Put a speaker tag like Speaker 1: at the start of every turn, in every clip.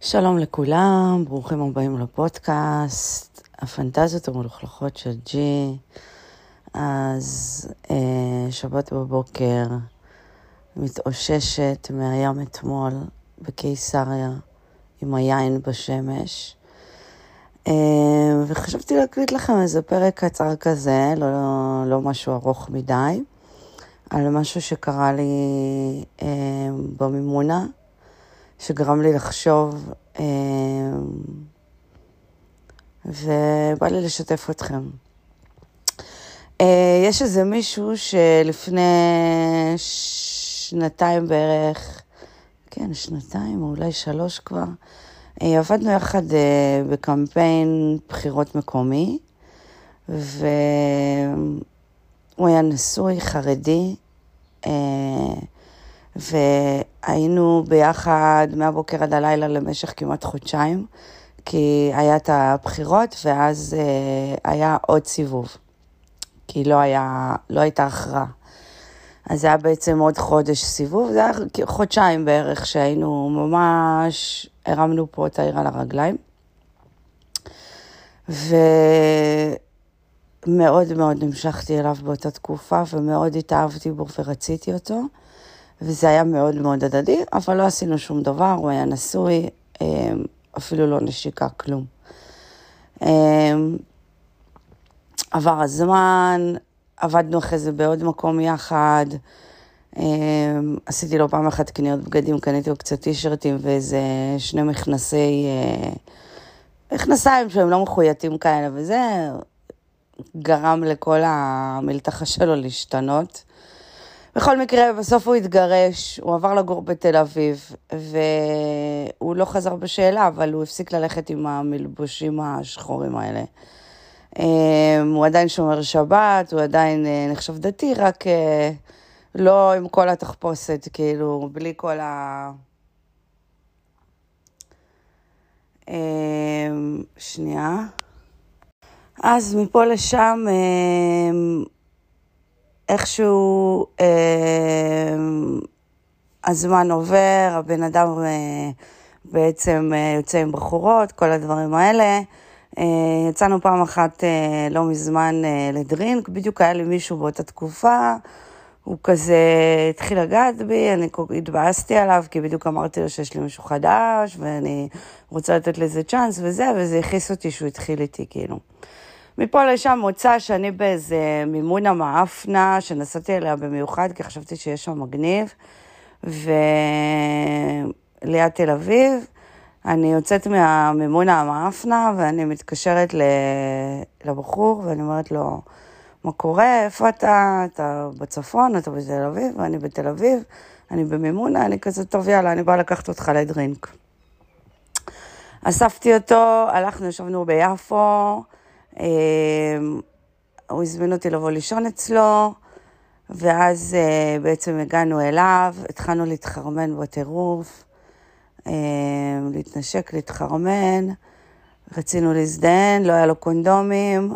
Speaker 1: שלום לכולם, ברוכים הבאים לפודקאסט, הפנטזיות המלוכלכות של ג'י. אז אה, שבת בבוקר, מתאוששת מהים אתמול בקיסריה עם היין בשמש. אה, וחשבתי להקליט לכם איזה פרק קצר כזה, לא, לא משהו ארוך מדי, על משהו שקרה לי אה, במימונה. שגרם לי לחשוב, אה, ובא לי לשתף אתכם. אה, יש איזה מישהו שלפני שנתיים בערך, כן, שנתיים או אולי שלוש כבר, עבדנו יחד בקמפיין בחירות מקומי, והוא היה נשוי, חרדי, והיינו ביחד מהבוקר עד הלילה למשך כמעט חודשיים, כי היה את הבחירות ואז אה, היה עוד סיבוב, כי לא, היה, לא הייתה הכרעה. אז זה היה בעצם עוד חודש סיבוב, זה היה חודשיים בערך שהיינו ממש, הרמנו פה את העיר על הרגליים. ומאוד מאוד נמשכתי אליו באותה תקופה, ומאוד התאהבתי בו ורציתי אותו. וזה היה מאוד מאוד הדדי, אבל לא עשינו שום דבר, הוא היה נשוי, אמ, אפילו לא נשיקה, כלום. אמ, עבר הזמן, עבדנו אחרי זה בעוד מקום יחד, אמ, עשיתי לו פעם אחת קניות בגדים, קניתי לו קצת טישרטים ואיזה שני מכנסי, אה, מכנסיים שהם לא מחוייתים כאלה, וזה גרם לכל המלתחה שלו להשתנות. בכל מקרה, בסוף הוא התגרש, הוא עבר לגור בתל אביב, והוא לא חזר בשאלה, אבל הוא הפסיק ללכת עם המלבושים השחורים האלה. אמ, הוא עדיין שומר שבת, הוא עדיין אה, נחשב דתי, רק אה, לא עם כל התחפושת, כאילו, בלי כל ה... אמ, שנייה. אז מפה לשם אמ, איכשהו הזמן עובר, הבן אדם אה, בעצם יוצא עם בחורות, כל הדברים האלה. אה, יצאנו פעם אחת אה, לא מזמן אה, לדרינק, בדיוק היה לי מישהו באותה תקופה, הוא כזה התחיל לגעת בי, אני התבאסתי עליו, כי בדיוק אמרתי לו שיש לי מישהו חדש, ואני רוצה לתת לזה צ'אנס וזה, וזה הכעיס אותי שהוא התחיל איתי, כאילו. מפה לשם מוצא שאני באיזה מימון המאפנה, שנסעתי אליה במיוחד, כי חשבתי שיש שם מגניב, וליד תל אביב. אני יוצאת מהמימון המאפנה, ואני מתקשרת לבחור, ואני אומרת לו, מה קורה? איפה אתה? אתה בצפון, אתה בתל אביב, ואני בתל אביב, אני במימונה, אני כזה, טוב, יאללה, אני באה לקחת אותך לדרינק. אספתי אותו, הלכנו, ישבנו ביפו, אמ, הוא הזמין אותי לבוא לישון אצלו, ואז אה, בעצם הגענו אליו, התחלנו להתחרמן בטירוף, להתנשק, להתחרמן, רצינו להזדהן, לא היה לו קונדומים,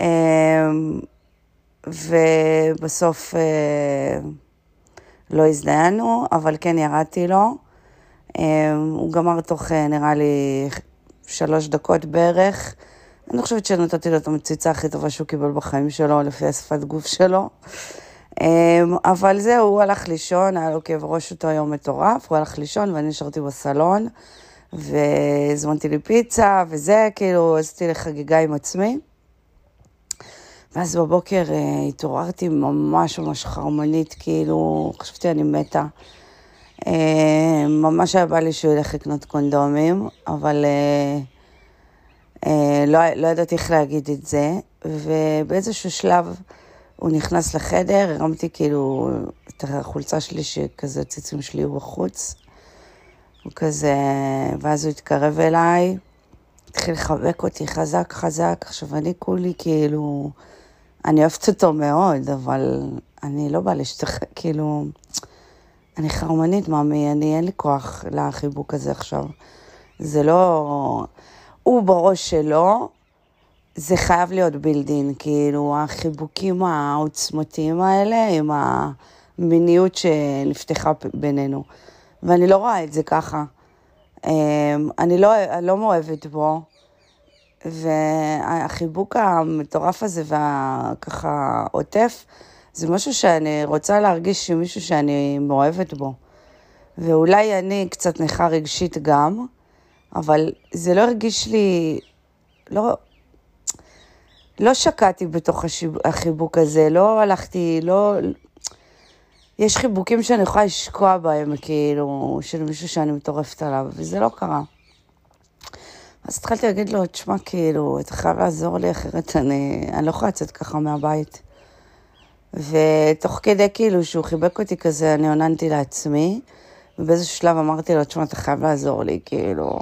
Speaker 1: אמ, ובסוף אה, לא הזדהנו, אבל כן ירדתי לו. הוא גמר תוך, אה, נראה לי, שלוש דקות בערך. אני חושבת שנתתי לו את המציצה הכי טובה שהוא קיבל בחיים שלו, לפי השפת גוף שלו. אמ, אבל זהו, הוא הלך לישון, היה לו כאב ראש אותו יום מטורף, הוא הלך לישון ואני נשארתי בסלון, והזמנתי לי פיצה וזה, כאילו, עשיתי לי חגיגה עם עצמי. ואז בבוקר uh, התעוררתי ממש ממש חרמנית, כאילו, חשבתי אני מתה. Uh, ממש היה בא לי שהוא ילך לקנות קונדומים, אבל... Uh, אה, לא, לא ידעתי איך להגיד את זה, ובאיזשהו שלב הוא נכנס לחדר, הרמתי כאילו את החולצה שלי, שכזה הציצים שלי היו בחוץ. הוא כזה, ואז הוא התקרב אליי, התחיל לחבק אותי חזק חזק. עכשיו, אני כולי כאילו, אני אוהבת אותו מאוד, אבל אני לא באה להשתחרר, כאילו, אני חרמנית, מאמי, אני אין לי כוח לחיבוק הזה עכשיו. זה לא... הוא בראש שלו, זה חייב להיות בילדין, כאילו, החיבוקים העוצמתיים האלה עם המיניות שנפתחה בינינו. ואני לא רואה את זה ככה. אמ, אני לא, לא מאוהבת בו, והחיבוק המטורף הזה והככה עוטף, זה משהו שאני רוצה להרגיש מישהו שאני מאוהבת בו. ואולי אני קצת נכה רגשית גם, אבל זה לא הרגיש לי, לא, לא שקעתי בתוך החיבוק הזה, לא הלכתי, לא... יש חיבוקים שאני יכולה לשקוע בהם, כאילו, של מישהו שאני מטורפת עליו, וזה לא קרה. אז התחלתי להגיד לו, תשמע, כאילו, אתה חייב לעזור לי, אחרת אני, אני לא יכולה לצאת ככה מהבית. ותוך כדי, כאילו, שהוא חיבק אותי כזה, אני עוננתי לעצמי, ובאיזשהו שלב אמרתי לו, תשמע, אתה חייב לעזור לי, כאילו...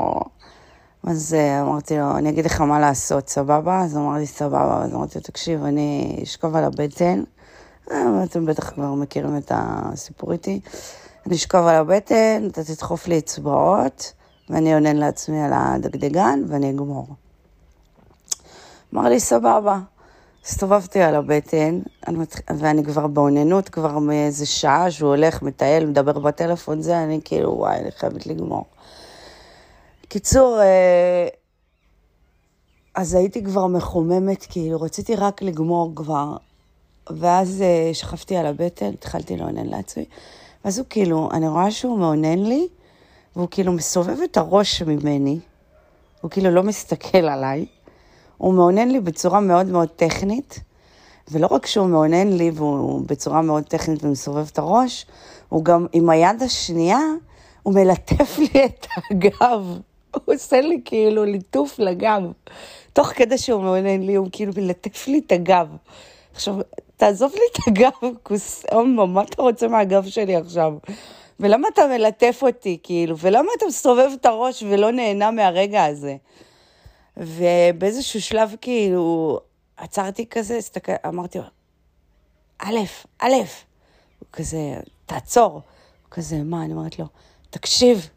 Speaker 1: אז אה, אמרתי לו, אני אגיד לך מה לעשות, סבבה? אז הוא אמר לי, סבבה. אז אמרתי לו, תקשיב, אני אשכב על הבטן, אה, אתם בטח כבר מכירים את הסיפור איתי. אני אשכב על הבטן, אתה תדחוף לי אצבעות, ואני אעונן לעצמי על הדגדגן, ואני אגמור. אמר לי, סבבה. הסתובבתי על הבטן, ואני כבר באוננות כבר מאיזה שעה שהוא הולך, מטייל, מדבר בטלפון, זה, אני כאילו, וואי, אני חייבת לגמור. קיצור, אה, אז הייתי כבר מחוממת, כאילו, רציתי רק לגמור כבר. ואז אה, שכבתי על הבטן, התחלתי לאונן לעצמי. ואז הוא כאילו, אני רואה שהוא מאונן לי, והוא כאילו מסובב את הראש ממני, הוא כאילו לא מסתכל עליי. הוא מאונן לי בצורה מאוד מאוד טכנית, ולא רק שהוא מאונן לי והוא בצורה מאוד טכנית ומסובב את הראש, הוא גם עם היד השנייה, הוא מלטף לי את הגב. הוא עושה לי כאילו ליטוף לגב. תוך כדי שהוא מאונן לי, הוא כאילו מלטף לי את הגב. עכשיו, תעזוב לי את הגב, כוסאומו, מה אתה רוצה מהגב שלי עכשיו? ולמה אתה מלטף אותי, כאילו? ולמה אתה מסובב את הראש ולא נהנה מהרגע הזה? ובאיזשהו שלב, כאילו, עצרתי כזה, הסתכל, אמרתי לו, א', א', הוא כזה, תעצור. הוא כזה, מה? אני אומרת לו, תקשיב,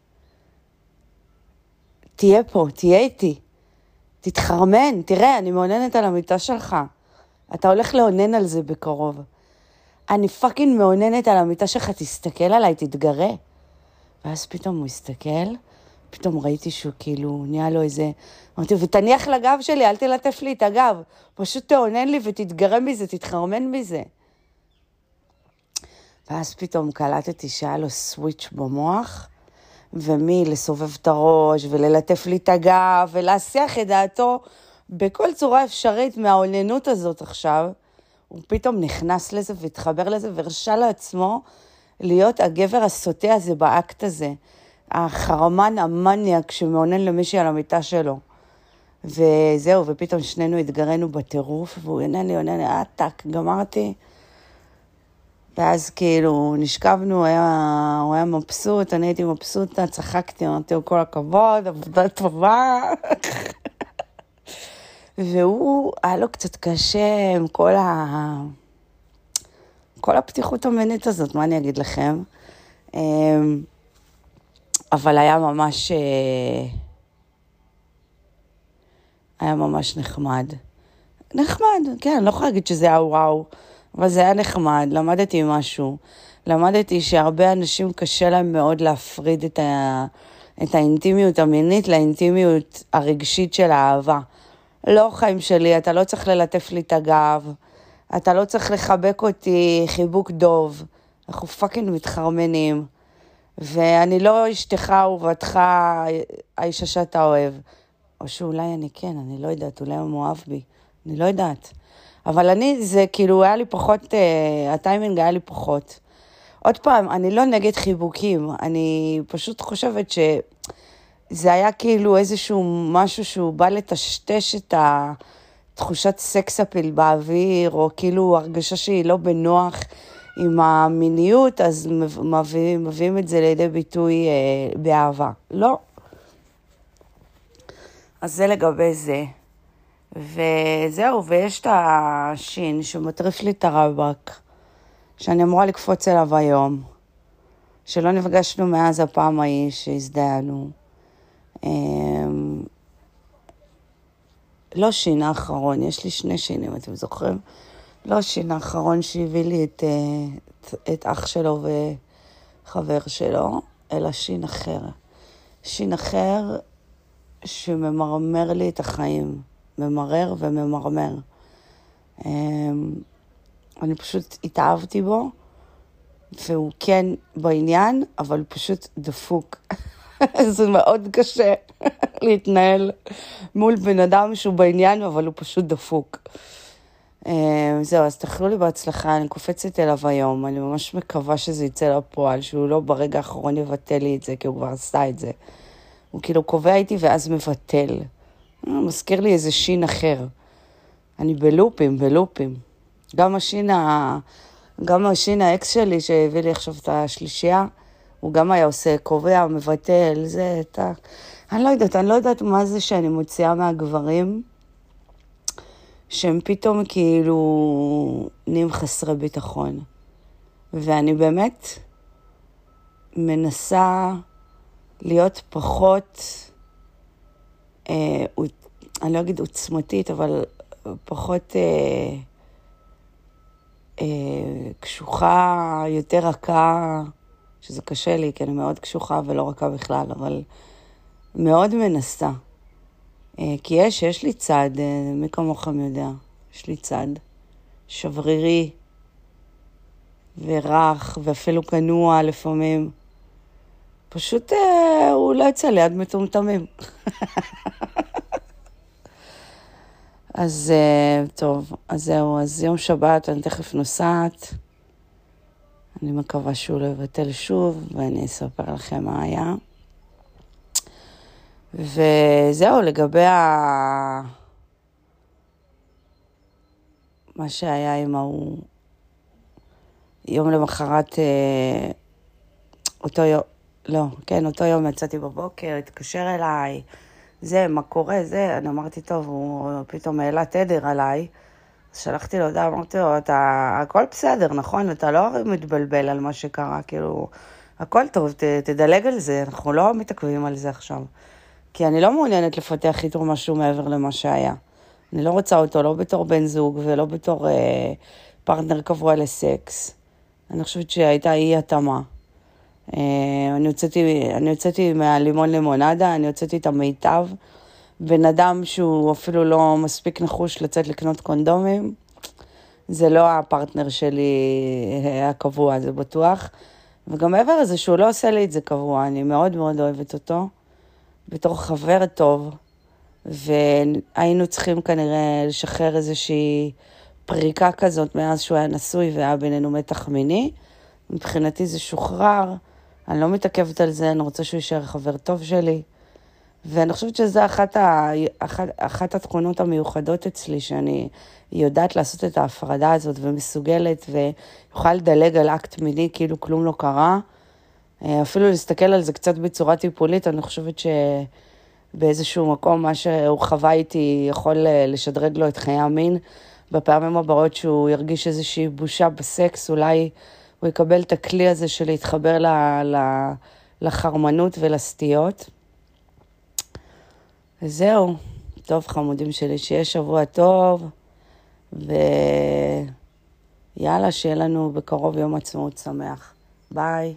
Speaker 1: תהיה פה, תהיה איתי, תתחרמן, תראה, אני מאוננת על המיטה שלך. אתה הולך לאונן על זה בקרוב. אני פאקינג מאוננת על המיטה שלך, תסתכל עליי, תתגרה. ואז פתאום הוא הסתכל, פתאום ראיתי שהוא כאילו, נהיה לו איזה... אמרתי, ותניח לגב שלי, אל תלטף לי את הגב. פשוט תאונן לי ותתגרה מזה, תתחרמן מזה. ואז פתאום קלטתי שהיה לו סוויץ' במוח, ומי לסובב את הראש, וללטף לי את הגב, ולהסיח את דעתו בכל צורה אפשרית מהאוננות הזאת עכשיו. הוא פתאום נכנס לזה והתחבר לזה והרשה לעצמו להיות הגבר הסוטה הזה באקט הזה. החרמן המניאק שמאונן למישהי על המיטה שלו. וזהו, ופתאום שנינו התגרנו בטירוף, והוא עונה לי, עונה לי, עתק, גמרתי. ואז כאילו נשכבנו, היה, הוא היה מבסוט, אני הייתי מבסוטה, צחקתי, אמרתי לו כל הכבוד, עבודה טובה. והוא, היה לו קצת קשה עם כל ה... כל הפתיחות המינית הזאת, מה אני אגיד לכם? אמ, אבל היה ממש... אה, היה ממש נחמד. נחמד, כן, אני לא יכולה להגיד שזה היה וואו, אבל זה היה נחמד, למדתי משהו. למדתי שהרבה אנשים קשה להם מאוד להפריד את, ה... את האינטימיות המינית לאינטימיות הרגשית של האהבה. לא, חיים שלי, אתה לא צריך ללטף לי את הגב, אתה לא צריך לחבק אותי חיבוק דוב. אנחנו פאקינג מתחרמנים. ואני לא אשתך, אהובתך, האישה שאתה אוהב. או שאולי אני כן, אני לא יודעת, אולי הוא מאוהב בי, אני לא יודעת. אבל אני, זה כאילו, היה לי פחות, אה, הטיימינג היה לי פחות. עוד פעם, אני לא נגד חיבוקים, אני פשוט חושבת שזה היה כאילו איזשהו משהו שהוא בא לטשטש את התחושת סקס אפיל באוויר, או כאילו הרגשה שהיא לא בנוח. עם המיניות, אז מביאים, מביאים את זה לידי ביטוי אה, באהבה. לא. אז זה לגבי זה. וזהו, ויש את השין שמטריף לי את הרבק, שאני אמורה לקפוץ אליו היום, שלא נפגשנו מאז הפעם ההיא שהזדהנו. אמ, לא שין האחרון, יש לי שני שינים, אתם זוכרים? לא שין האחרון שהביא לי את, אה, את, את אח שלו וחבר שלו, אלא שין אחר. שין אחר שממרמר לי את החיים, ממרר וממרמר. אמ, אני פשוט התאהבתי בו, והוא כן בעניין, אבל הוא פשוט דפוק. זה מאוד קשה להתנהל מול בן אדם שהוא בעניין, אבל הוא פשוט דפוק. אמ, זהו, אז תאכלו לי בהצלחה, אני קופצת אליו היום, אני ממש מקווה שזה יצא לפועל, שהוא לא ברגע האחרון יבטל לי את זה, כי הוא כבר עשה את זה. הוא כאילו קובע איתי ואז מבטל. אה, מזכיר לי איזה שין אחר. אני בלופים, בלופים. גם השין, ה... גם השין האקס שלי שהביא לי עכשיו את השלישייה, הוא גם היה עושה, קובע, מבטל, זה, את ה... אני לא יודעת, אני לא יודעת מה זה שאני מוציאה מהגברים, שהם פתאום כאילו נהיים חסרי ביטחון. ואני באמת מנסה להיות פחות, אה, אני לא אגיד עוצמתית, אבל פחות אה, אה, קשוחה, יותר רכה, שזה קשה לי, כי אני מאוד קשוחה ולא רכה בכלל, אבל מאוד מנסה. אה, כי יש, יש לי צד, אה, מי כמוכם יודע, יש לי צד שברירי ורך ואפילו כנוע לפעמים. פשוט אה, הוא לא יצא ליד מטומטמים. אז אה, טוב, אז זהו, אז יום שבת אני תכף נוסעת. אני מקווה שהוא לא יבטל שוב, ואני אספר לכם מה היה. וזהו, לגבי ה... מה שהיה עם ההוא, יום למחרת, אה, אותו יום, לא, כן, אותו יום יצאתי בבוקר, התקשר אליי, זה, מה קורה, זה, אני אמרתי, טוב, הוא פתאום העלה תדר עליי. אז שלחתי לו הודעה, אמרתי לו, אתה, הכל בסדר, נכון? אתה לא מתבלבל על מה שקרה, כאילו, הכל טוב, ת, תדלג על זה, אנחנו לא מתעכבים על זה עכשיו. כי אני לא מעוניינת לפתח איתו משהו מעבר למה שהיה. אני לא רוצה אותו לא בתור בן זוג ולא בתור אה, פרטנר קבוע לסקס. אני חושבת שהייתה אי התאמה. אה, אני הוצאתי, אני הוצאתי מהלימון לימונדה, אני הוצאתי את המיטב. בן אדם שהוא אפילו לא מספיק נחוש לצאת לקנות קונדומים, זה לא הפרטנר שלי הקבוע, זה בטוח. וגם מעבר לזה שהוא לא עושה לי את זה קבוע, אני מאוד מאוד אוהבת אותו, בתור חבר טוב, והיינו צריכים כנראה לשחרר איזושהי פריקה כזאת מאז שהוא היה נשוי והיה בינינו מתח מיני. מבחינתי זה שוחרר. אני לא מתעכבת על זה, אני רוצה שהוא יישאר חבר טוב שלי. ואני חושבת שזו אחת, ה... אחת, אחת התכונות המיוחדות אצלי, שאני יודעת לעשות את ההפרדה הזאת ומסוגלת ויוכל לדלג על אקט מיני כאילו כלום לא קרה. אה, אפילו להסתכל על זה קצת בצורה טיפולית, אני חושבת שבאיזשהו מקום מה שהוא חווה איתי יכול אה, לשדרג לו את חיי המין. בפעמים הבאות שהוא ירגיש איזושהי בושה בסקס, אולי הוא יקבל את הכלי הזה של להתחבר ל, ל, לחרמנות ולסטיות. וזהו, טוב חמודים שלי, שיהיה שבוע טוב, ויאללה, שיהיה לנו בקרוב יום עצמאות שמח. ביי.